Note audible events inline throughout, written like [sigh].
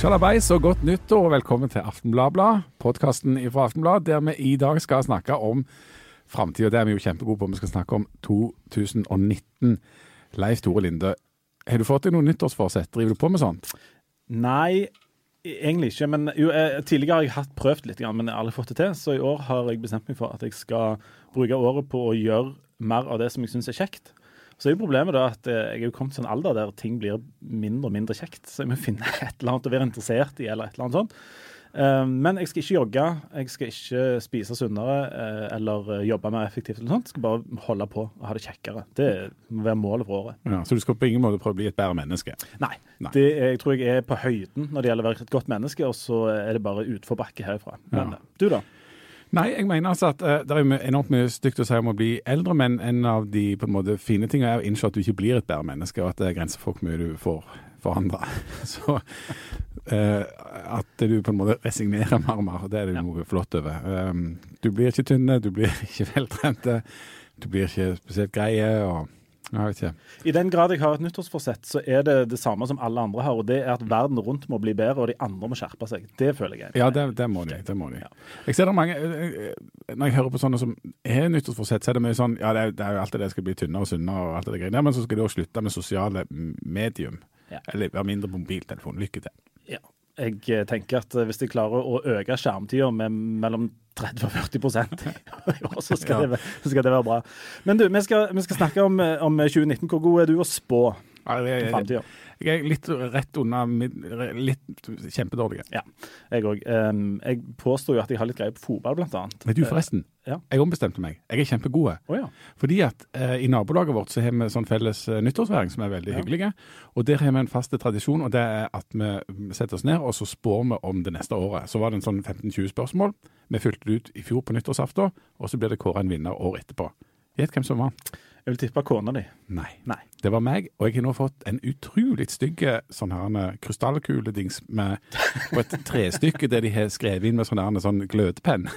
Sjalabais og godt nyttår, og velkommen til Aftenbladblad, podkasten fra Aftenblad, der vi i dag skal snakke om framtida. Det er vi jo kjempegode på. Vi skal snakke om 2019. Leif Tore Linde, har du fått deg noen nyttårsforsett? Driver du på med sånt? Nei, egentlig ikke. Men jo, eh, tidligere har jeg hatt prøvd litt, men jeg har aldri fått det til. Så i år har jeg bestemt meg for at jeg skal bruke året på å gjøre mer av det som jeg syns er kjekt. Så er jo problemet da at eh, jeg er jo kommet til en alder der ting blir mindre og mindre kjekt. Så jeg må [laughs] finne et eller annet å være interessert i, eller et eller annet sånt. Eh, men jeg skal ikke jogge, jeg skal ikke spise sunnere eh, eller jobbe mer effektivt. eller sånt. Jeg skal bare holde på og ha det kjekkere. Det må være målet for året. Ja, så du skal på ingen måte prøve å bli et bedre menneske? Nei. Nei. Det, jeg tror jeg er på høyden når det gjelder å være et godt menneske, og så er det bare utforbakke herfra. Men ja. du, da? Nei, jeg mener altså at uh, det er enormt mye stygt å si om å bli eldre, men en av de på en måte fine tingene er å innse at du ikke blir et bedre menneske, og at det er grenser for hvor mye du får forandre. [laughs] Så uh, at du på en måte resignerer mer og mer, det er det noe flott over. Um, du blir ikke tynne, du blir [laughs] ikke veltrente, du blir ikke spesielt greie. og i den grad jeg har et nyttårsforsett, så er det det samme som alle andre har. og Det er at verden rundt må bli bedre, og de andre må skjerpe seg. Det føler jeg. Ja, det, det må de. Det må de. Ja. Jeg ser det mange, eh, eh, Når jeg hører på sånne som har nyttårsforsett, så er det mye sånn Ja, det er, det er jo alltid det skal bli tynnere og sunnere og alt det greiene, men så skal de òg slutte med sosiale medium. Ja. Eller være mindre på mobiltelefon. Lykke til. Ja. Jeg eh, tenker at hvis de klarer å øke skjermtida med mellom 30 og 40 [laughs] så skal, ja. det, så skal det være bra. Men du, vi skal, vi skal snakke om, om, 2019. Hvor god er du å spå? Jeg er litt rett unna Litt kjempedårlig. Ja, jeg òg. Um, jeg påstår jo at jeg har litt greie på fotball, blant annet. Men du, forresten. Uh, ja. Jeg ombestemte meg. Jeg er kjempegod. Oh, ja. Fordi at uh, i nabolaget vårt så har vi sånn felles uh, nyttårsværing som er veldig ja. hyggelige. Og der har vi en fast tradisjon, og det er at vi setter oss ned og så spår vi om det neste året. Så var det en sånn 15-20 spørsmål. Vi fylte det ut i fjor på nyttårsaften, og så blir det kåra en vinner året etterpå. Gjett hvem som vant. Jeg vil tippe kona di. Nei. Nei. Det var meg, og jeg har nå fått en utrolig stygg sånn krystallkuledings på et trestykke der de har skrevet inn med sånn, sånn glødepenn.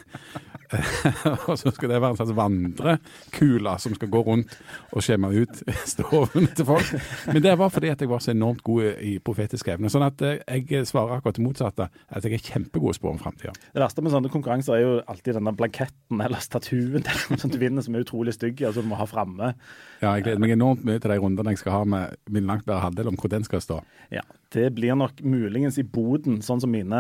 [laughs] og så skal det være en slags vandrekule som skal gå rundt og skjemme ut stovene til folk. Men det var fordi at jeg var så enormt god i profetiske evner. Sånn at eh, jeg svarer akkurat det motsatte. At jeg er kjempegod å spå om framtida. Det verste med sånne konkurranser er jo alltid denne blanketten eller statuen [laughs] som du vinner som er utrolig stygg, og som du må ha framme. Ja, jeg gleder meg enormt mye til de rundene jeg skal ha med min langt bedre halvdel om hvor den skal stå. Ja, det blir nok muligens i boden, sånn som mine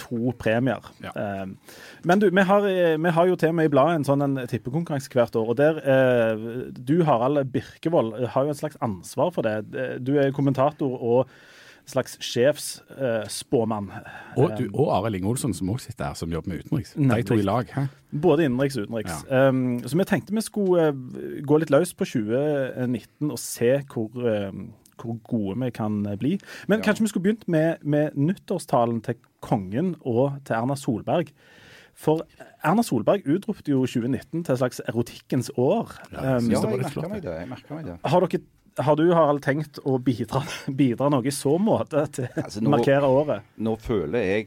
to premier. Ja. Eh, men du, vi har, vi har, jo til og med i bladet en sånn en tippekonkurranse hvert år. og der, eh, Du Harald Birkevold har jo et slags ansvar for det. Eh, du er kommentator og slags sjefsspåmann. og, og Arild Inge Olsson, som også sitter her, som jobber med utenriks. De to i lag. Hæ? Både innenriks og utenriks. Ja. Um, så vi tenkte vi skulle gå litt løs på 2019 og se hvor um, hvor gode vi kan eh, bli. Men ja. kanskje vi skulle begynt med, med, nyttårstalen til kongen og til Erna Solberg. For Erna Solberg utropte jo 2019 til et slags erotikkens år. Ja, um, ja jeg merker meg det. Jeg merker meg det. Har, dere, har du Harald, tenkt å bidra, bidra noe i så måte til altså, å markere året? Nå føler jeg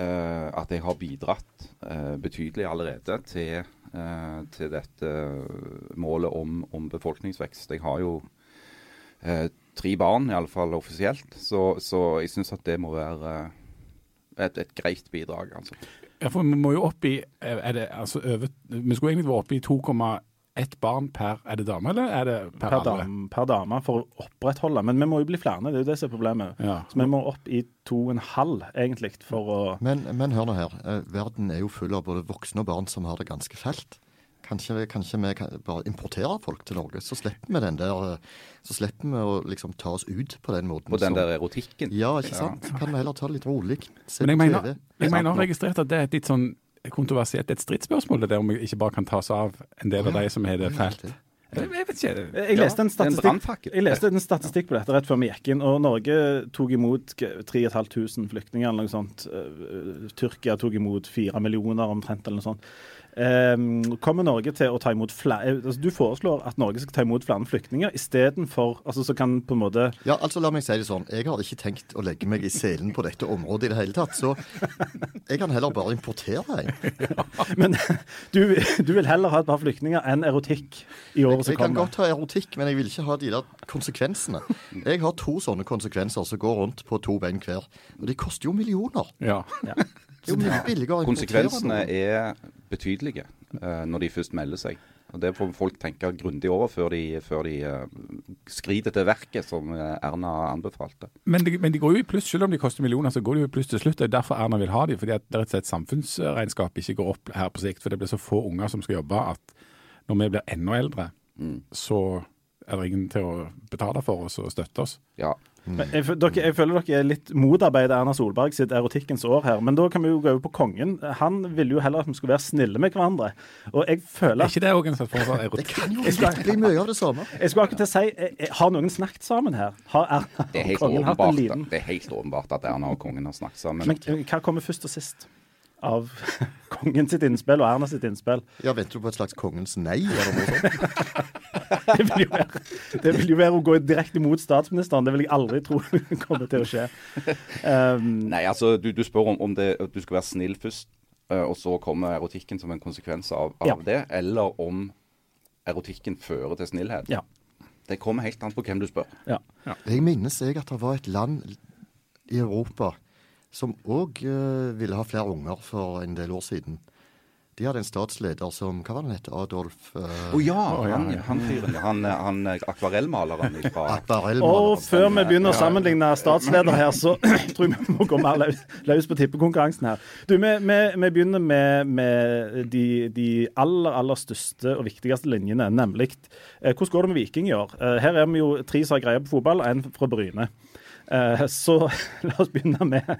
uh, at jeg har bidratt uh, betydelig allerede til, uh, til dette målet om, om, befolkningsvekst. Jeg har jo tre barn, iallfall offisielt. Så, så jeg syns at det må være et, et, greit bidrag, altså. Ja, for vi må jo opp i er det, altså, over, Vi skulle egentlig vært oppe i 2,1 barn per Er det dame, eller er det per, per alle? Dame, per dame for å opprettholde. Men vi må jo bli flere, det er jo det som er problemet. Ja. Så vi må opp i 2,5 egentlig for å men, men hør nå her. Eh, verden er jo full av både voksne og barn som har det ganske fælt. Kanskje, kanskje vi kan bare importerer folk til Norge, så slipper vi den der Så slipper vi å liksom ta oss ut på den måten. På den der erotikken? Ja, ikke sant. Ja. Kan vi heller ta det litt rolig. Se Men jeg mener, jeg mener har registrert at det er et litt sånn kontroversielt et stridsspørsmål, det der om vi ikke bare kan ta oss av en del av de som har det fælt. Jeg, vet ikke. Jeg leste en statistikk, jeg leste en statistikk på dette rett før vi gikk inn. og Norge tok imot 3500 flyktninger. eller noe sånt. Eh, Tyrkia tok imot 4 millioner omtrent. eller noe sånt. Um, kommer Norge til å ta imot flere altså, Du foreslår at Norge skal ta imot flere flyktninger istedenfor altså, Så kan på en måte Ja, altså la meg si det sånn. Jeg har ikke tenkt å legge meg i selen på dette området i det hele tatt. Så jeg kan heller bare importere en. Ja, [laughs] men du, du, vil heller ha et par flyktninger enn erotikk i året som kommer? Jeg kan godt ha erotikk, men jeg vil ikke ha de der konsekvensene. Jeg har to sånne konsekvenser som går rundt på to bein hver. Og de koster jo millioner. Ja. Ja. Det er jo mye billigere å importere Konsekvensene er betydelige eh, når de først melder seg. Og Det får folk tenke grundig over før de, før de eh, skrider til verket, som eh, Erna anbefalte. Men, de, men de går jo i pluss, selv om de koster millioner, så går de jo i pluss til slutt. Det er derfor Erna vil ha dem, fordi at det rett og slett samfunnsregnskapet ikke går opp her på sikt. For det blir så få unger som skal jobbe at når vi blir enda eldre, så er det ingen til å betale for oss og støtte oss. Ja. Men jeg, dere, jeg føler dere er litt motarbeider Erna Solberg sitt erotikkens år her. Men da kan vi jo gå over på kongen. Han ville jo heller at vi skulle være snille med hverandre. Og jeg Er føler ikke det òg en form for Det erotikk? kan jo litt bli mye av det samme. Jeg skulle akkurat til å si, jeg, eh, har noen snakket sammen her? Har Erna Det er og kongen hatt en liten det er helt åpenbart at Erna og kongen har snakket sammen. Men eh, hva kommer først og sist av [laughs] kongen sitt innspill og Erna sitt innspill? Ja, Venter du på et slags kongens nei? [laughs] Det vil jo være, det vil jo være å gå direkte imot statsministeren. Det vil jeg aldri tro [laughs] kommer til å skje. Um, Nei, altså, du, du spør om, om det, at du skal være snill først, eh, og så kommer erotikken som en konsekvens av, av Ja. det, eller om erotikken fører til snillhet. ja. Det kommer helt an på hvem du spør. ja. Jeg minnes jeg at det var et land i Europa som òg ville ha flere unger for en del år siden. De hadde en statsleder som Hva var han het? Adolf uh, Å ja, oh, ja, han, ja. han fyren. Han, han eh, akvarellmaleren [laughs] fra Og før vi begynner å sammenligne statsleder her, så [clears throat] tror jeg vi må gå mer løs, løs på tippekonkurransen her. Du, Vi, vi, vi begynner med, med de, de aller aller største og viktigste linjene, nemlig eh, hvordan går det med Viking i år? Eh, her er vi jo tre som har greie på fotball, og en fra Bryne. Eh, Så [laughs] la oss begynne med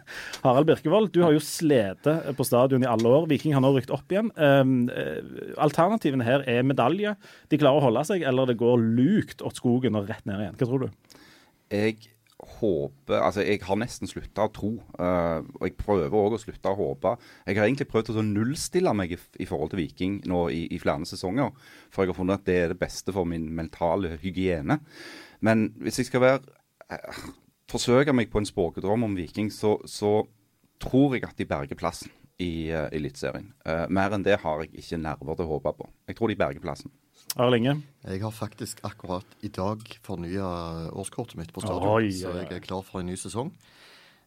Harald Birkevold. Du har jo slitt på stadion i alle år. Viking har nå rykt opp igjen. Eh, Alternativene her er medalje. De klarer å holde seg, eller det går lukt åt skogen og rett ned igjen. Hva tror du? Jeg håper Altså, jeg har nesten slutta å tro. eh, og jeg prøver òg å slutte å håpe. Jeg har egentlig prøvd å nullstille meg i, forhold til Viking nå i, i flere sesonger. For jeg har funnet at det er det beste for min mentale hygiene. Men hvis jeg skal være forsøke meg på en spåkedrøm om Viking, så, så tror jeg at de berger plassen i uh, Eliteserien. Uh, mer enn det har jeg ikke nerver til å håpe på. Jeg tror de berger plassen. Arlinge? Jeg har faktisk akkurat i dag fornya årskortet mitt på stadion, Oi, så jeg er klar for en ny sesong.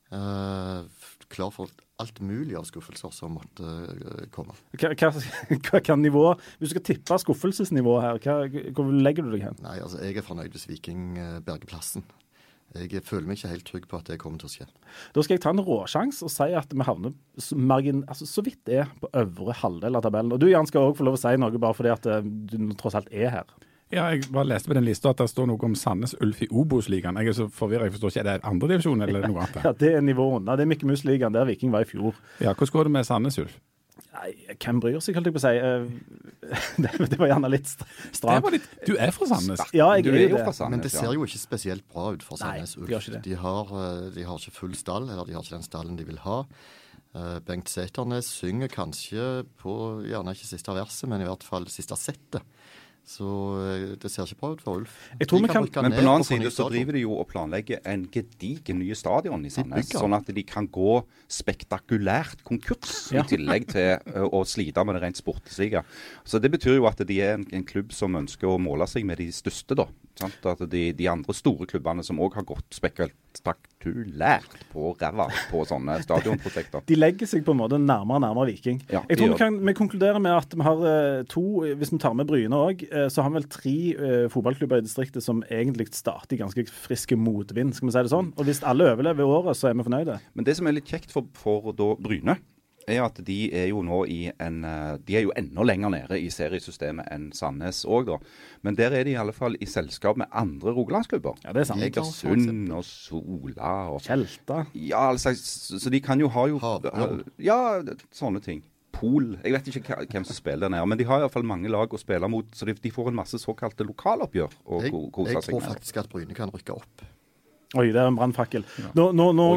Uh, klar for alt mulig av skuffelser som måtte uh, komme. Hva, hva, hva kan nivå Hvis du skal tippe skuffelsesnivået her, hva, hvor legger du deg hen? Nei, altså, jeg er fornøyd hvis Viking berger plassen. Jeg føler meg ikke helt trygg på at det kommer til å skje. Da skal jeg ta en råsjanse og si at vi havner margin, altså, så vidt det er på øvre halvdel av tabellen. Og du Jan skal òg få lov å si noe, bare fordi at eh, du tross alt er her. Ja, jeg bare leste på den lista at det står noe om Sandnes Ulf i Obos-ligaen. Jeg er så forvirra, jeg forstår ikke. Er det andredivisjon eller noe annet? [laughs] Ja, Det er nivået unna. Det er Mikke Mus-ligaen, der Viking var i fjor. Ja, Hvordan går det med Sandnes Ulf? Nei, hvem bryr seg, holdt jeg på å si. Eh, [laughs] Det, det var gjerne litt st- stramt. du er fra Sandnes? Ja, jeg du er er jo fra Sandnes, Men det ser jo ikke spesielt bra ut for Sandnes Ulf. De har, eh, de har ikke full stall, eller de har ikke den stallen de vil ha. Eh, Bengt Sæternes synger kanskje på gjerne ikke siste verset, men i hvert fall siste settet. Så eh, det ser ikke bra ut for Ulf. Jeg tror vi kan- kan Men på den annen side så driver de jo og planlegger en gedigen nye stadion i Sandnes. Sånn at de kan gå spektakulært konkurs, Ja. i tillegg til å slite med det rent sportslige. Så det betyr jo at de er en, en klubb som ønsker å måle seg med de største, da. Sant? At de, de andre store klubbene som òg har gått spektakulært på ræva på sånne stadionprosjekter. De legger seg på en måte nærmere og nærmere Viking. Ja, jeg tror vi kan vi konkluderer med at vi har eh, to, hvis vi tar med Bryne òg, så har vi vel tre eh, fotballklubber i distriktet som egentlig starter i ganske friske motvind, skal vi si det sånn. Og hvis alle overlever året, så er vi fornøyde. Men det som er litt kjekt for, for da Bryne, er at de er jo nå i en eh, De er jo enda lenger nede i seriesystemet enn Sandnes òg, da. Men der er de i alle fall i selskap med andre rogalandsklubber. Ja, det er sant. Egersund og Sola og Tjelta. Ja, altså, så de kan jo ha jo Havørn. Ja, sånne ting. Pol. Jeg vet ikke hvem som spiller der her, men de har iallfall mange lag å spille mot, så de, de får en masse såkalte lokaloppgjør å Jeg, seg med. jeg tror faktisk at Bryne kan rykke opp. Oi, det er en brannfakkel. Nå, nå, nå,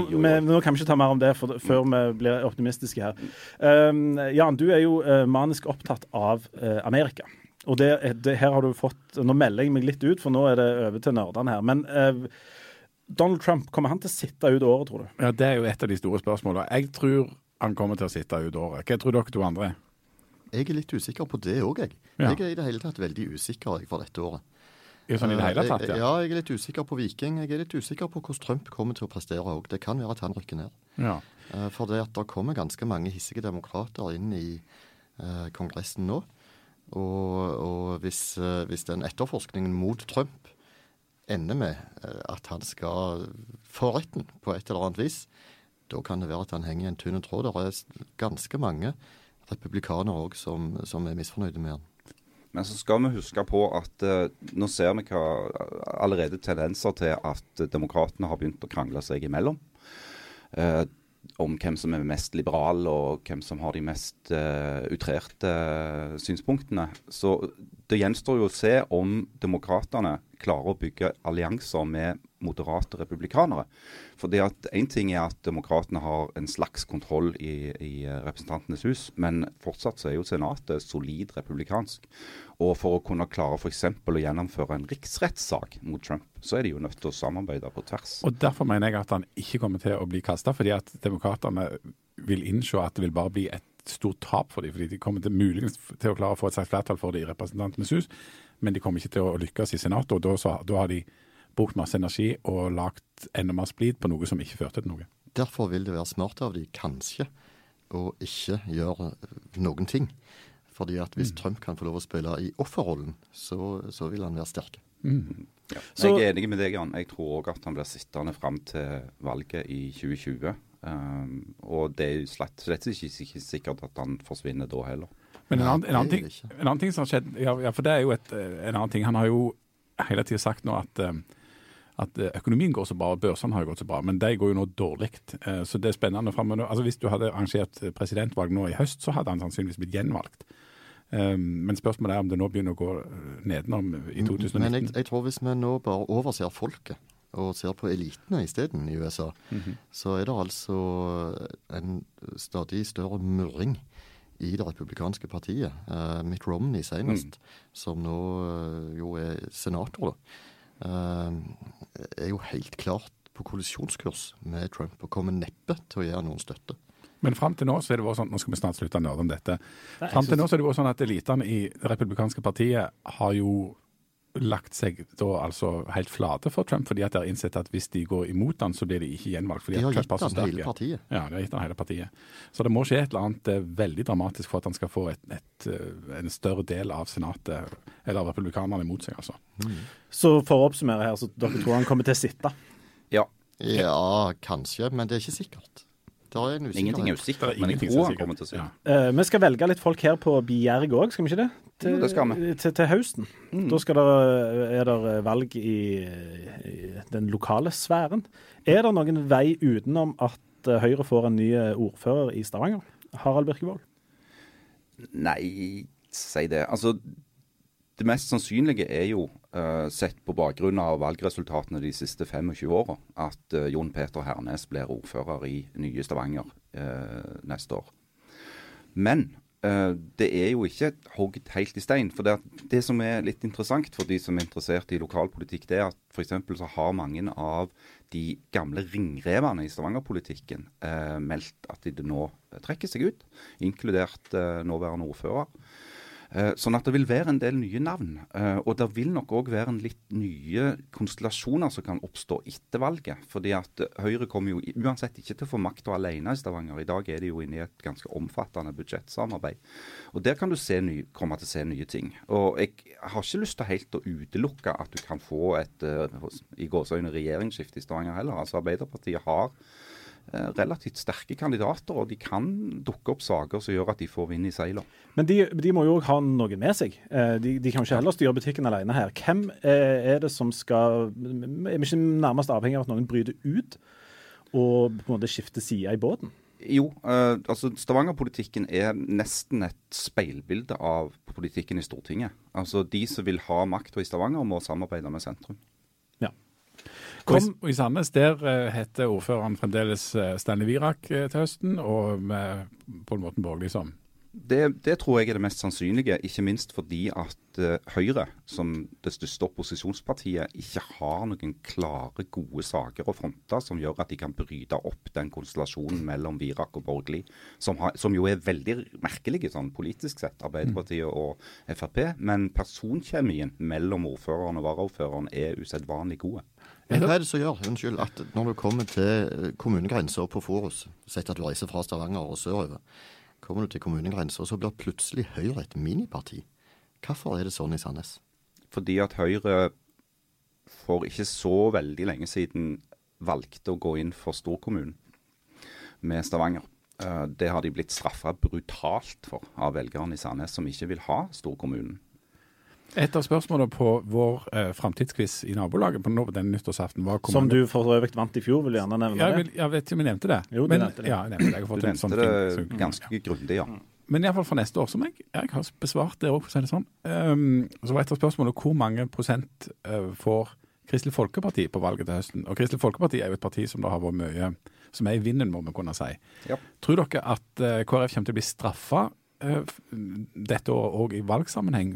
nå kan vi ikke ta mer om det for, før vi blir optimistiske her. Um, Jan, du er jo uh, manisk opptatt av uh, Amerika. Og det, det, her har du fått Nå melder jeg meg litt ut, for nå er det over til nerdene her. Men uh, Donald Trump, kommer han til å sitte ut året, tror du? Ja, Det er jo et av de store spørsmålene. Jeg tror han kommer til å sitte ut året. Hva tror dere to andre? Jeg er litt usikker på det òg, jeg. Ja. Jeg er i det hele tatt veldig usikker for dette året. Sånn i det hele tatt, Eh, ja? ja, jeg er litt usikker på Viking. Jeg er litt usikker på hvordan Trump kommer til å prestere òg. Det kan være at han rykker ned. ja. Eh, For det at det kommer ganske mange hissige demokrater inn i eh, Kongressen nå. Og, og hvis, eh, hvis den etterforskningen mot Trump ender med eh, at han skal få retten på et eller annet vis, da kan det være at han henger i en tynn tråd. Det er ganske mange republikanere òg som, som er misfornøyde med han. Men så skal vi huske på at eh, nå ser vi hva, allerede tendenser til at demokratene har begynt å krangle seg imellom. eh, om hvem som er mest liberal, og hvem som har de mest eh, utrerte eh, synspunktene. Så det gjenstår jo å se om demokratene klarer å bygge allianser med moderate republikanere. Fordi at Én ting er at demokratene har en slags kontroll i, i eh, Representantenes hus, men fortsatt så er jo Senatet solid republikansk. Og for å kunne klare f.eks. å gjennomføre en riksrettssak mot Trump, så er de jo nødt til å samarbeide på tvers. Og Derfor mener jeg at han ikke kommer til å bli kasta, fordi at demokratene vil innse at det vil bare bli et stort tap for dem. Fordi de kommer til muligens til å klare å få et slags flertall for det i Representantenes hus, men de kommer ikke til å lykkes i Senatet. Og da, så, da har de brukt masse energi og lagt enda mer splid på noe som ikke førte til noe. Derfor vil det være smart av de kanskje å ikke gjøre noen ting. Fordi at hvis Trump kan få lov å spille i offerrollen, så, så vil han være sterk. Ja. Så- jeg er enig med deg, Jan. Jeg tror òg at han blir sittende fram til valget i 2020. Um, og det er jo slett, slett ikke sikkert at han forsvinner da heller. Men en annen, en, annen ting, en annen ting som har skjedd, ja, ja, for det er jo et, eh, en annen ting. Han har jo hele tida sagt nå at, eh, at eh, økonomien går så bra, og børsene har jo gått så bra. Men de går jo nå dårlig. Så det er spennende framover. Altså, hvis du hadde arrangert presidentvalg nå i høst, så hadde han sannsynligvis blitt gjenvalgt. Men spørsmålet er om det nå begynner å gå nedenom i 2019. Men jeg, jeg tror hvis vi nå bare overser folket, og ser på elitene isteden i USA, Mhm. så er det altså en stadig større murring i det republikanske partiet. Eh, Mitt Romney senest, som nå eh, jo er senator, da, eh, er jo helt klart på kollisjonskurs med Trump og kommer neppe til å gi han noen støtte. Men fram til nå så er det vært sånn, nå skal vi snart slutte å nerde om dette. frem Fram til nå så er det vært sånn at elitene i det republikanske partiet har jo lagt seg da altså helt flate for Trump, fordi at de har innsett at hvis de går imot han, så blir de ikke gjenvalgt. fordi De har at gitt Trump så han hele partiet. Ja, de har gitt han hele partiet. Så det må skje et eller annet eh, veldig dramatisk for at han skal få et, et, eh, en større del av senatet, eller av republikanerne, imot seg, altså. Så for å oppsummere her, så dere tror han kommer til å sitte? Ja, Ja, kanskje, men det er ikke sikkert. Det er en ingenting er jo Det sikkert, er men jeg tror han kommer til å si Ja. Uh, vi skal velge litt folk her på Bjerg òg, skal vi ikke det? Til, Jo, det skal vi. Til, til høsten. Da skal det, er det valg i, i den lokale sfæren. Er det noen vei utenom at eh, Høyre får en ny ordfører i Stavanger? Harald Birkevold? Nei, si det. Altså, det mest sannsynlige er jo, uh, sett på bakgrunn av valgresultatene de siste 25 åra, at uh, Jon Peter Hernes blir ordfører i nye Stavanger uh, neste år. Men eh, det er jo ikke hogd helt i stein. For det, det som er litt interessant for de som er interessert i lokalpolitikk, det er at f.eks. så har mange av de gamle ringrevene i Stavanger-politikken eh, meldt at de nå trekker seg ut, inkludert eh, nåværende ordfører. Eh, Sånn at det vil være en del nye navn. eh, Og det vil nok òg være en litt nye konstellasjoner som kan oppstå etter valget. Fordi at Høyre kommer jo uansett ikke til å få makta alene i Stavanger. I dag er de jo inne i et ganske omfattende budsjettsamarbeid. Og Der kan du ny, komme til å se nye ting. Og jeg har ikke lyst til helt å utelukke at du kan få et eh, i gåseøyne regjeringsskifte i Stavanger heller. Altså Arbeiderpartiet har relativt sterke kandidater, og de kan dukke opp saker som gjør at de får vind i seilene. Men de, de må jo òg ha noen med seg. Eh, De, de kan jo ikke heller styre butikken alene her. Hvem eh, er det som skal Er vi ikke nærmest avhengig av at noen bryter ut og på en måte skifter side i båten? Jo, eh, altså Stavanger-politikken er nesten et speilbilde av politikken i Stortinget. Altså De som vil ha makta i Stavanger, må samarbeide med sentrum. Kom, og i Sandnes der uh, heter ordføreren fremdeles eh, Stanley Virak uh, til høsten, og med Pål Morten Borgli som Det, det, tror jeg er det mest sannsynlige, ikke minst fordi at uh, Høyre, som det største opposisjonspartiet, ikke har noen klare, gode saker å fronte som gjør at de kan bryte opp den konstellasjonen mellom Virak og borgerlig, som, har, som jo er veldig merkelige sånn politisk sett, Arbeiderpartiet og Frp. Men personkjemien mellom ordføreren og varaordføreren er usedvanlig gode. Men hva er det som gjør unnskyld, at når du kommer til kommunegrensa på Forus, sett at du reiser fra Stavanger og sørover, kommer du til kommunegrensa, så blir plutselig Høyre et miniparti. Hvorfor er det sånn i Sandnes? Fordi at Høyre for ikke så veldig lenge siden valgte å gå inn for storkommunen med Stavanger. Eh, det har de blitt straffa brutalt for av velgerne i Sandnes, som ikke vil ha storkommunen. Et av spørsmålene på vår eh, framtidsquiz i nabolaget på denne nyttårsaften var Som du for øvrig vant i fjor, vil du gjerne nevne ja, jeg, vil, jeg vet ikke om jeg nevnte det. Jo, du men, nevnte det. Ja, jeg nevnte det. Jeg du en sånn nevnte det så- ganske grundig, ja. Men iallfall for neste år, som jeg, jeg har besvart det òg, for å si det sånn. Um, så var et av spørsmålene hvor mange prosent uh, får Kristelig Folkeparti på valget til høsten. Og Kristelig Folkeparti er jo et parti som det har vært mye som er i vinden, må vi kunne si. Ja. Tror dere at uh, KrF kommer til å bli straffa uh, dette året òg i valgsammenheng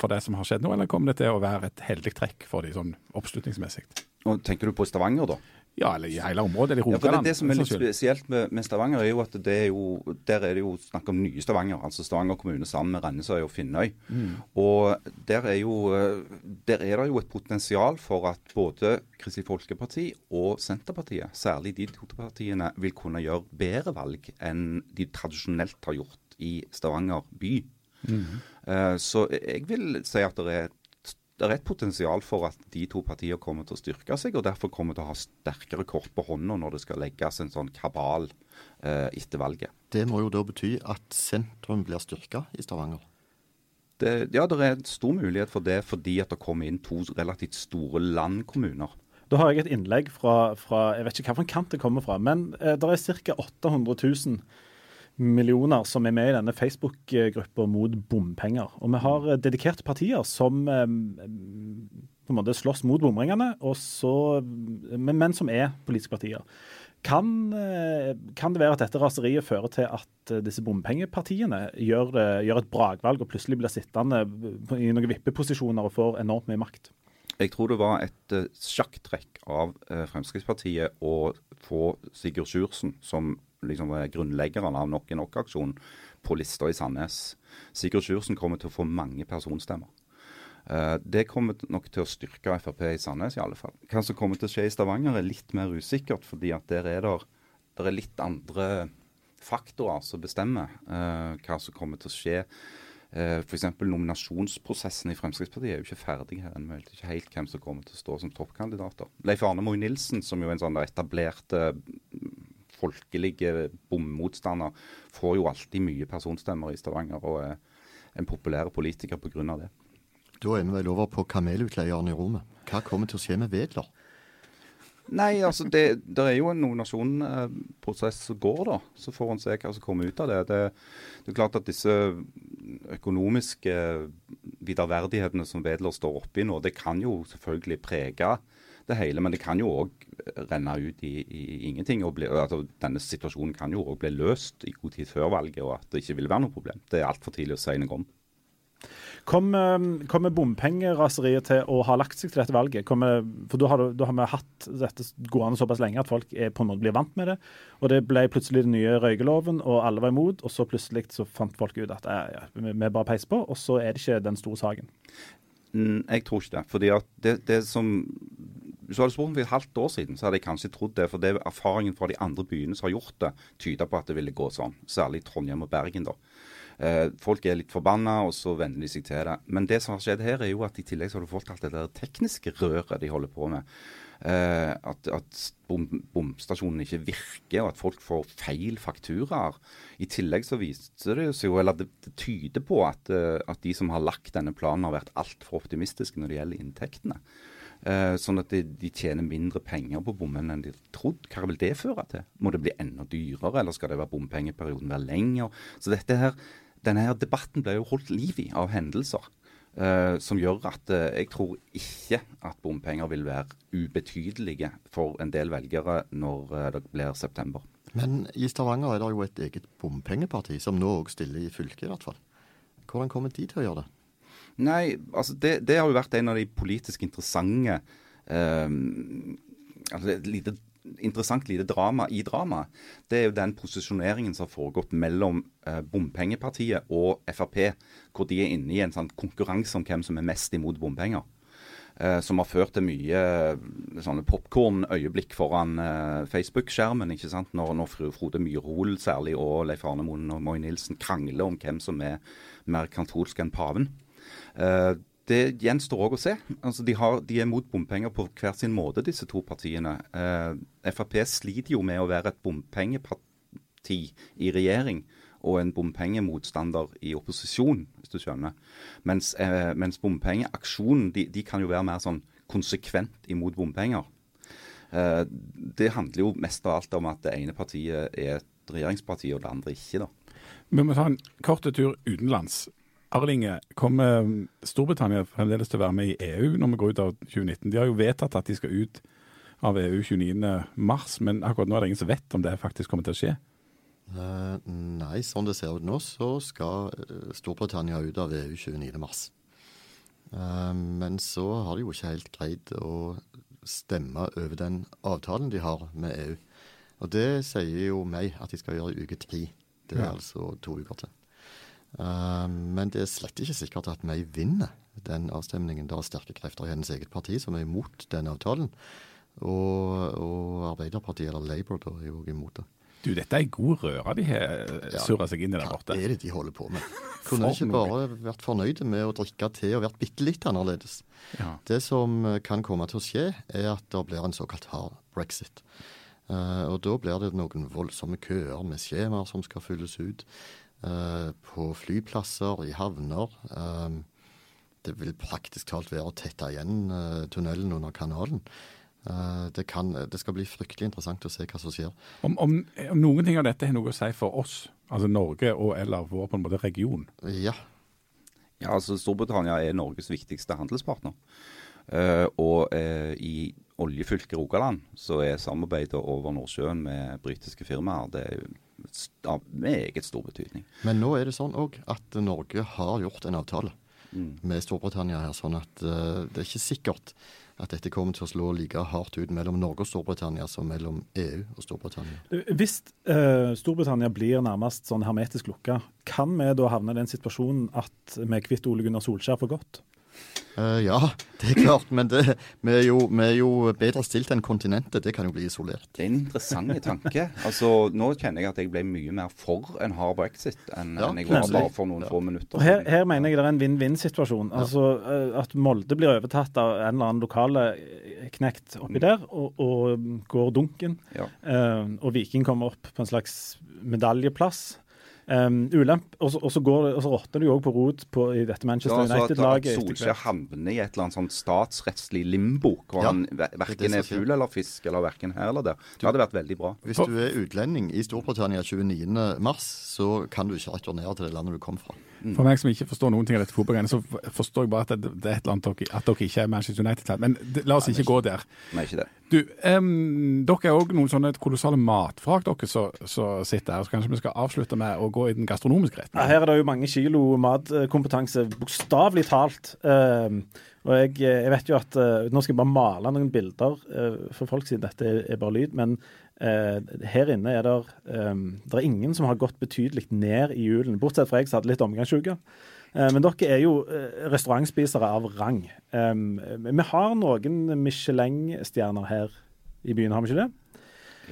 for det som har skjedd nå, eller kommer det til å være et heldig trekk for de sånn oppslutningsmessig? Og Tenker du på Stavanger, da? Ja, eller i hele området, eller i Ja, det, det som er litt spesielt med, med Stavanger, er jo at det er jo, der er det jo snakk om nye Stavanger. Altså Stavanger kommune sammen med Rennesøy og Finnøy. Og der er, jo, eh, der er det jo et potensial for at både Kristelig Folkeparti og Senterpartiet, særlig de to partiene, vil kunne gjøre bedre valg enn de tradisjonelt har gjort i Stavanger by. Eh, Så jeg vil si at det er, et, det er et potensial for at de to partiene kommer til å styrke seg, og derfor kommer til å ha sterkere kort på hånda når det skal legges en sånn kabal eh, etter valget. Det må jo da bety at sentrum blir styrka i Stavanger. Det, ja, det er en stor mulighet for det fordi at det kommer inn to relativt store landkommuner. Da har jeg et innlegg fra, fra Jeg vet ikke hvilken kant det kommer fra, men eh, det er ca. 800 000 millioner som er med i denne Facebook-gruppa mot bompenger. Og vi har eh, dedikerte partier som eh, på en måte slåss mot bomringene, så, men, men som er politiske partier. Kan, eh, kan det være at dette raseriet fører til at disse bompengepartiene gjør, gjør et brakvalg og plutselig blir sittende i noen vippeposisjoner og får enormt mye makt? Jeg tror det var et sjakktrekk av Fremskrittspartiet å få Sigurd Sjursen, som liksom er grunnleggeren av Nok er nok-aksjonen, på lista i Sandnes. Sigurd Sjursen kommer til å få mange personstemmer. Uh, det kommer nok til å styrke Frp i Sandnes, i alle fall. Hva som kommer til å skje i Stavanger, er litt mer usikkert, fordi at der er der, der er litt andre faktorer som bestemmer uh, hva som kommer til å skje. Uh, F.eks. nominasjonsprosessen i Fremskrittspartiet er jo ikke ferdig her ennå. Vet ikke helt hvem som kommer til å stå som toppkandidater. Leif Arne Moe Nilsen, som jo er en sånn etablerte mm, folkelige bommotstander, får jo alltid mye personstemmer i Stavanger og er en populær politiker pga. det. Da er vi vel over på kamelutleieren i rommet. Hva kommer til å skje med Wedler? Nei, altså det, det er jo en nominasjonsprosess som går, da. Så får en se hva som kommer ut av det. det. Det er klart at disse økonomiske viderverdighetene som Wedler står oppi nå, det kan jo selvfølgelig prege det hele, men det kan jo òg renne ut i, i ingenting. bli, altså Denne situasjonen kan jo òg bli løst i god tid før valget, og at det ikke vil være noe problem. Det er altfor tidlig å si noe om. Kommer, kom bompengeraseriet til å ha lagt seg til dette valget? Kom, for da har, da har vi hatt dette gående såpass lenge at folk er på en måte blir vant med det. Og det ble plutselig den nye røykeloven, og alle var imot. Og så plutselig så fant folk ut at eh, ja, vi bare peiser på, og så er det ikke den store saken. Jeg tror ikke det. fordi det, det som Hvis du hadde spurt meg for et halvt år siden, så hadde jeg kanskje trodd det. For det erfaringen fra de andre byene som har gjort det, tyder på at det ville gå sånn. Særlig Trondheim og Bergen, da. Eh, folk er litt forbanna, og så venner de seg til det. Men det som har skjedd her, er jo at i tillegg så har du fått alt det der tekniske røret de holder på med. Eh, at at bom, bomstasjonen ikke virker, og at folk får feil fakturaer. I tillegg så viser det seg jo, eller det, det tyder på at, eh, at de som har lagt denne planen, har vært altfor optimistiske når det gjelder inntektene. Eh, sånn at de, de tjener mindre penger på bommen enn de trodde. Hva vil det føre til? Må det bli enda dyrere, eller skal det være bompengeperioden være lenger? Så dette her, denne her debatten ble jo holdt liv i av hendelser. Uh, som gjør at uh, jeg tror ikke at bompenger vil være ubetydelige for en del velgere når det blir september. Men i Stavanger er det jo et eget bompengeparti, som nå òg stiller i fylket, i hvert fall. Hvordan kommer de til å gjøre det? Nei, altså det, det har jo vært en av de politisk interessante eh, altså et lite, Interessant lite drama i dramaet. Det er jo den posisjoneringen som har foregått mellom eh, bompengepartiet og Frp, hvor de er inne i en sånn konkurranse om hvem som er mest imot bompenger. Eh, som har ført til mye eh, sånne popkornøyeblikk foran eh, Facebook-skjermen. ikke sant? Når, når Fro- Frode Myrhol særlig og Leif Arne Moen og Moy Nilsen krangler om hvem som er mer katolsk enn paven. Eh, det gjenstår òg å se. Altså, de, har, de er mot bompenger på hver sin måte, disse to partiene. Eh, Frp sliter jo med å være et bompengeparti i regjering og en bompengemotstander i opposisjon, hvis du skjønner. Mens, eh, mens bompengeaksjonen de, de kan jo være mer sånn konsekvent imot bompenger. Eh, det handler jo mest av alt om at det ene partiet er et regjeringsparti, og det andre ikke. da. Vi må ta en kort tur utenlands. Arlinge, kommer Storbritannia fremdeles til å være med i EU når vi går ut av 2019? De har jo vedtatt at de skal ut av EU 29.3, men akkurat nå er det ingen som vet om det faktisk kommer til å skje. Eh, nei, sånn det ser ut nå, så skal eh, Storbritannia ut av EU 29.3. Uh, men så har de jo ikke helt greid å stemme over den avtalen de har med EU. Og det sier jo meg at de skal gjøre i uke tre. Det er Ja. altså to uker til. Eh, men det er slett ikke sikkert at May vinner den avstemningen. Det er sterke krefter i hennes eget parti som er imot den avtalen. Og, og Arbeiderpartiet, eller Labour, da, er jo imot det. Du, dette er god røre de har surra seg inn i der borte. Hva er det de holder på med? [laughs] Kunne de ikke bare vært fornøyde med å drikke te og vært bitte litt annerledes? Ja. Det som eh, kan komme til å skje, er at det blir en såkalt hard brexit. Uh, og da blir det noen voldsomme køer med skjemaer som skal fylles ut. Eh, på flyplasser, i havner. Eh, det vil praktisk talt være å tette igjen eh, tunnelen under kanalen. Eh, det, kan, det skal bli fryktelig interessant å se hva som skjer. Om, om, om noen ting av dette har noe å si for oss, altså Norge og eller vår på en måte region, Ja, Ja, altså Storbritannia er Norges viktigste handelspartner. Uh, og uh, i oljefylket Rogaland så er samarbeidet over Nordsjøen med britiske firmaer det er av meget stor betydning. Men nå er det sånn òg at Norge har gjort en avtale Mm. med Storbritannia her, sånn at uh, det er ikke sikkert at dette kommer til å slå like hardt ut mellom Norge og Storbritannia som mellom EU og Storbritannia. Hvis eh, Storbritannia blir nærmest sånn hermetisk lukka, kan vi da havne i den situasjonen at vi er kvitt Ole Gunnar Solskjær for godt? Eh, ja, [laughs] det er klart, men det, vi, er jo, vi er jo bedre stilt enn kontinentet. Det kan jo bli isolert. Det er en interessant tanke. Altså, Nå kjenner jeg at jeg ble mye mer for en hard brexit enn Ja, enn jeg var plutselig. bare for noen få minutter Og her, her mener jeg det er en vinn-vinn-situasjon. Altså eh, At Molde blir overtatt av en eller annen lokale eh, knekt oppi der, og, og går dunken. Ja. Eh, og Viking kommer opp på en slags medaljeplass. Um, ulemp, og så, og så råtner det jo òg på rot på, i dette Manchester Ja, United-laget. at Solskjær havner i et eller annet sånn statsrettslig limbo, hvor Ja, han er verken er fugl eller fisk, eller verken her eller der. Det hadde vært veldig bra. Hvis du er utlending i Storbritannia 29. mars, så kan du ikke returnere til det landet du kom fra. For meg som ikke forstår noen ting av dette fotballgreiene, så forstår jeg bare at det, det er et eller annet dere, at dere ikke er Manchester United. Men det, la oss ikke gå der. Nei, ikke det. Du, um, dere er òg noen sånne kolossale matfrak, dere som sitter her. Så kanskje vi skal avslutte med å gå i den gastronomiske retten. Ja, her er det jo mange kilo matkompetanse, bokstavelig talt. Um, og jeg, jeg vet jo at uh, Nå skal jeg bare male noen bilder uh, for folk, siden dette er, er bare lyd. Men her inne er det um, Det er ingen som har gått betydelig ned i julen, bortsett fra jeg som hadde litt omgangsuke. Eh, men dere er jo eh, restaurantspisere av rang. Vi har noen Michelin-stjerner her i byen, har vi ikke det?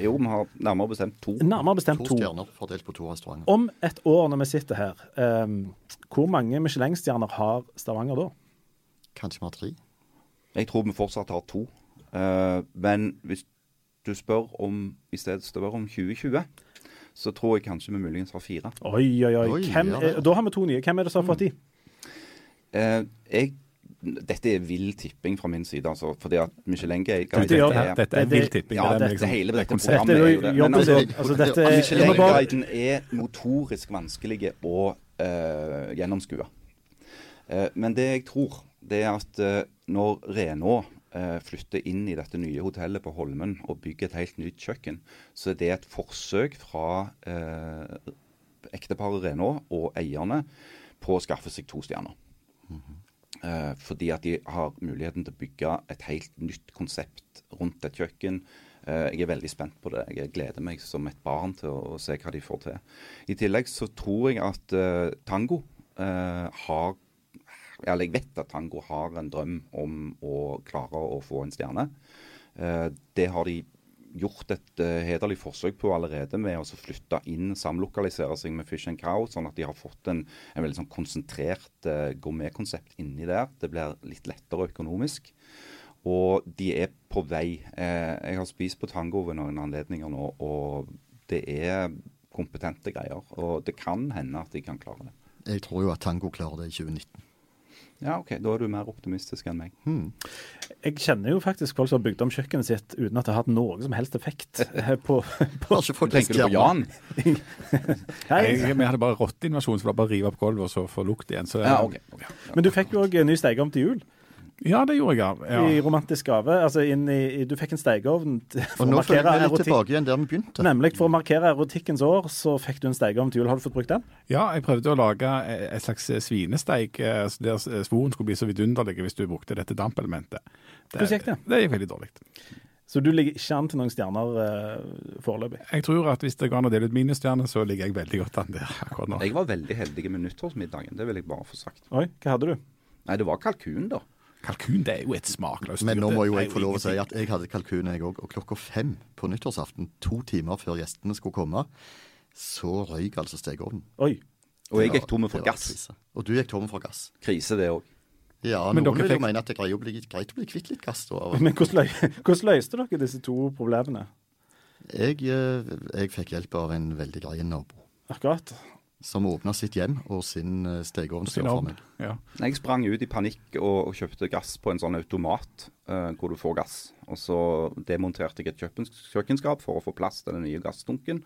Jo, vi har nærmere bestemt to. Nærmere bestemt To to. stjerner fordelt på to restauranter. Om et år når vi sitter her, hvor mange Michelin-stjerner har Stavanger da? Kanskje vi har tre. Jeg tror vi fortsatt har to. Eh, men hvis du spør om i stedet spør om 2020, så tror jeg kanskje vi muligens har fire. Oi, oi, oi. Hvem er, da har vi to nye. Hvem er det som har fått de? Eh, jeg, dette er vill tipping fra min side, altså. Fordi at Michelin Guide Dette dette, er Dette er det- vill tipping. Ja, det det, liksom- hele dette programmet er jo det. Men altså. Altså, dette er, bare, Michelin-guiden er motorisk vanskelig å uh, gjennomskue. Uh, men det jeg tror, det er at uh, når Renaa eh, flytter inn i dette nye hotellet på Holmen og bygger et helt nytt kjøkken, så det er et forsøk fra eh, ekteparet Renaa og eierne på å skaffe seg to stjerner. Eh, fordi at de har muligheten til å bygge et helt nytt konsept rundt et kjøkken. Eh, jeg er veldig spent på det. Jeg gleder meg som et barn til å, å se hva de får til. I tillegg så tror jeg at eh, Tango eh, har Eller jeg vet at Tango har en drøm om å klare å få en stjerne. Eh, det har de gjort et uh, hederlig forsøk på allerede med å flytte inn, samlokalisere seg med Fish and Cow, sånn at de har fått en, en veldig sånn konsentrert uh, gourmetkonsept inni der. Det blir litt lettere økonomisk. Og de er på vei. Eh, jeg har spist på Tango ved noen anledninger nå, og det er kompetente greier. Og det kan hende at de kan klare det. Jeg tror jo at Tango klarer det i 2019. Ja, OK. Da er du mer optimistisk enn meg. Hmm. Jeg kjenner jo faktisk folk som har bygd om kjøkkenet sitt uten at det har hatt noe som helst effekt. eh, på, [laughs] på Tenker du på. Jan? [laughs] Hei. Jeg, vi hadde bare rotteinvasjon, så det var bare å rive opp gulvet og så få lukt igjen. Så, Ja, okay. ok. Men du fikk jo òg ny stekeovn til jul. Ja, det gjorde jeg. Ja. I romantisk gave. Altså inn i, du fikk en stekeovn for Og å nå føler markere jeg meg litt tilbake igjen der vi begynte. Nemlig for å markere erotikkens år, så fikk du en stekeovn til jul. Har du fått brukt den? ja, jeg prøvde å lage et slags svinesteik eh, der svoren skulle bli så vidunderlig hvis du brukte dette dampelementet. Hvordan gikk det? Det gikk veldig dårlig. Så du ligger ikke an til noen stjerner uh, foreløpig? Jeg tror at hvis det går an å dele ut minusstjerner, så ligger jeg veldig godt an der akkurat nå. Jeg var veldig heldig med nyttårsmiddagen. Det vil jeg bare få sagt. Oi, hva hadde du? Nei, det var kalkun, da. Kalkun det er jo et smakløst Men nå må jo jeg få lov å si at jeg hadde kalkun, jeg òg. Og klokka fem på nyttårsaften, to timer før gjestene skulle komme, så røyk altså stekeovnen. Oi. Og jeg gikk tom for gass. krise. Og du gikk tom for gass. Krise, det òg. Ja, Men noen vil jo mene at det er greit å bli, greit å bli kvitt litt gass. Da. [laughs] Men hvordan, løste dere disse to problemene? Jeg, eh, jeg fikk hjelp av en veldig grei nabo. Akkurat. Som åpna sitt hjem og sin eh, stekeovn Sin for meg. Ja. Jeg sprang ut i panikk og, og kjøpte gass på en sånn automat uh, hvor du får gass. Og så demonterte jeg et kjøkkenskap for å få plass til den nye gassdunken.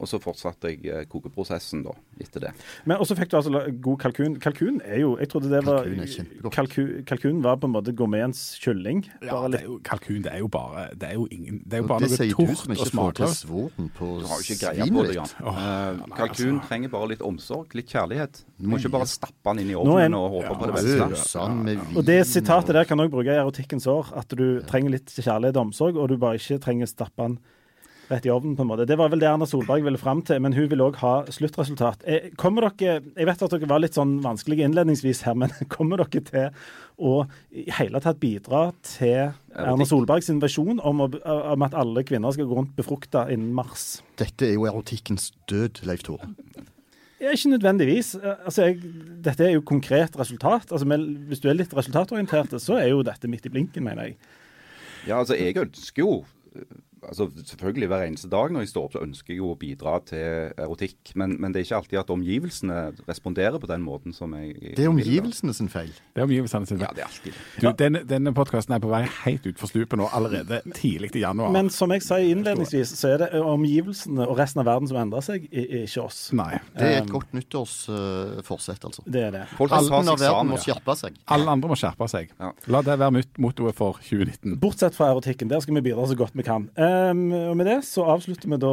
Og så fortsatte jeg eh, kokeprosessen da, etter det. Men også fikk du altså god kalkun. Kalkun er jo Jeg trodde det var Kalkun er kjempegodt. kalku- Kalkun var på en måte gourmetens kylling. Ja, Bare det er jo, kalkun det er jo bare Det er jo ingen Det er jo bare det noe sier du tort som og ikke får til smakløst. svoren på Du har jo ikke greia på svinet det, Jan. ditt. Åh, Eh, kalkun altså. trenger bare litt omsorg, litt kjærlighet. Du må ikke bare stappe den inn i ovnen og håpe Ja, på det altså, beste. Og det sitatet der kan du også bruke i erotikkens år. At du trenger litt kjærlighet og omsorg, og du bare ikke trenger stappe den rett i ovnen. på en måte. Det var vel det Erna Solberg ville fram til, men hun vil òg ha sluttresultat. Eh, Kommer dere, Jeg vet at dere var litt sånn vanskelige innledningsvis her, men [laughs] kommer dere til å i hele tatt bidra til Erna Solbergs invasjon om, om at alle kvinner skal gå rundt befrukta innen mars? Dette er jo erotikkens død, Leif Tore. Ikke nødvendigvis. Eh, Altså, jeg, dette er jo konkret resultat. Altså, men Hvis du er litt resultatorientert, så er jo dette midt i blinken, mener jeg. Ja, altså jeg ønsker jo altså Selvfølgelig hver eneste dag når jeg står opp, så ønsker jeg jo å bidra til erotikk. Men, men det er ikke alltid at omgivelsene responderer på den måten som jeg Det er omgivelsene sin feil. Det er omgivelsene sine. Ja, det er alltid det. Du, denne denne podkasten er på vei helt utfor stupet nå, allerede tidlig i januar. Men som jeg sa innledningsvis, så er det omgivelsene og resten av verden som endrer seg, ikke oss. Nei. Det er et Um, godt nyttårsforsett, altså. Det er det. Folk Alle seg verden må skjerpe seg. Alle andre må skjerpe seg. Ja. La det være mottoet for 2019. Bortsett fra erotikken. Der skal vi bidra så godt vi kan. Um, og med det så avslutter vi da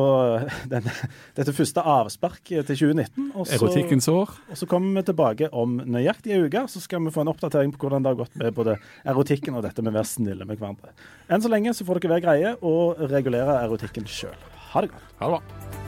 denne, dette første avsparket til 2019. Og så, Erotikkens år. og så kommer vi tilbake om nøyaktig en uke. Så skal vi få en oppdatering på hvordan det har gått med både erotikken og dette med å være snille med hverandre. Enn så lenge så får dere være greie og regulere erotikken sjøl. Ha det godt. Ha det bra.